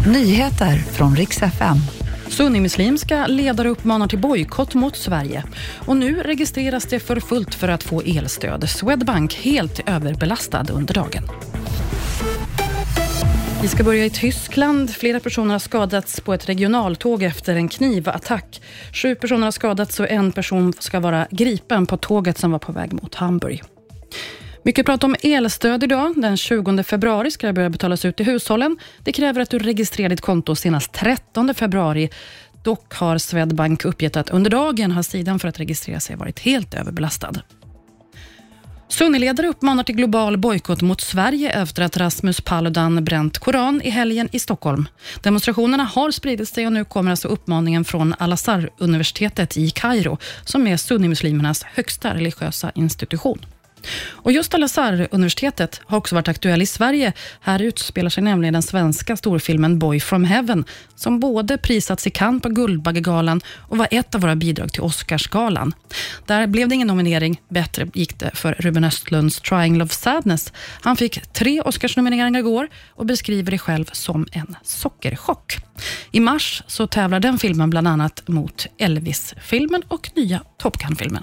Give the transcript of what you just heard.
Nyheter från riks FM. Sunnimuslimska ledare uppmanar till bojkott mot Sverige. Och nu registreras det för fullt för att få elstöd. Swedbank helt överbelastad under dagen. Vi ska börja i Tyskland. Flera personer har skadats på ett regionaltåg efter en knivattack. Sju personer har skadats och en person ska vara gripen på tåget som var på väg mot Hamburg. Mycket prat om elstöd idag. Den 20 februari ska det börja betalas ut till hushållen. Det kräver att du registrerar ditt konto senast 13 februari. Dock har Swedbank uppgett att under dagen har sidan för att registrera sig varit helt överbelastad. Sunniledare uppmanar till global bojkott mot Sverige efter att Rasmus Paludan bränt Koran i helgen i Stockholm. Demonstrationerna har spridit sig och nu kommer alltså uppmaningen från Al-Azhar-universitetet i Kairo, som är sunnimuslimernas högsta religiösa institution. Och just Al-Azhar-universitetet har också varit aktuell i Sverige. Här utspelar sig nämligen den svenska storfilmen Boy from Heaven, som både prisats i Cannes på Guldbaggegalan och var ett av våra bidrag till Oscarsgalan. Där blev det ingen nominering. Bättre gick det för Ruben Östlunds Triangle of Sadness. Han fick tre Oscarsnomineringar igår och beskriver det själv som en sockerchock. I mars så tävlar den filmen bland annat mot Elvis-filmen och nya Top Gun-filmen.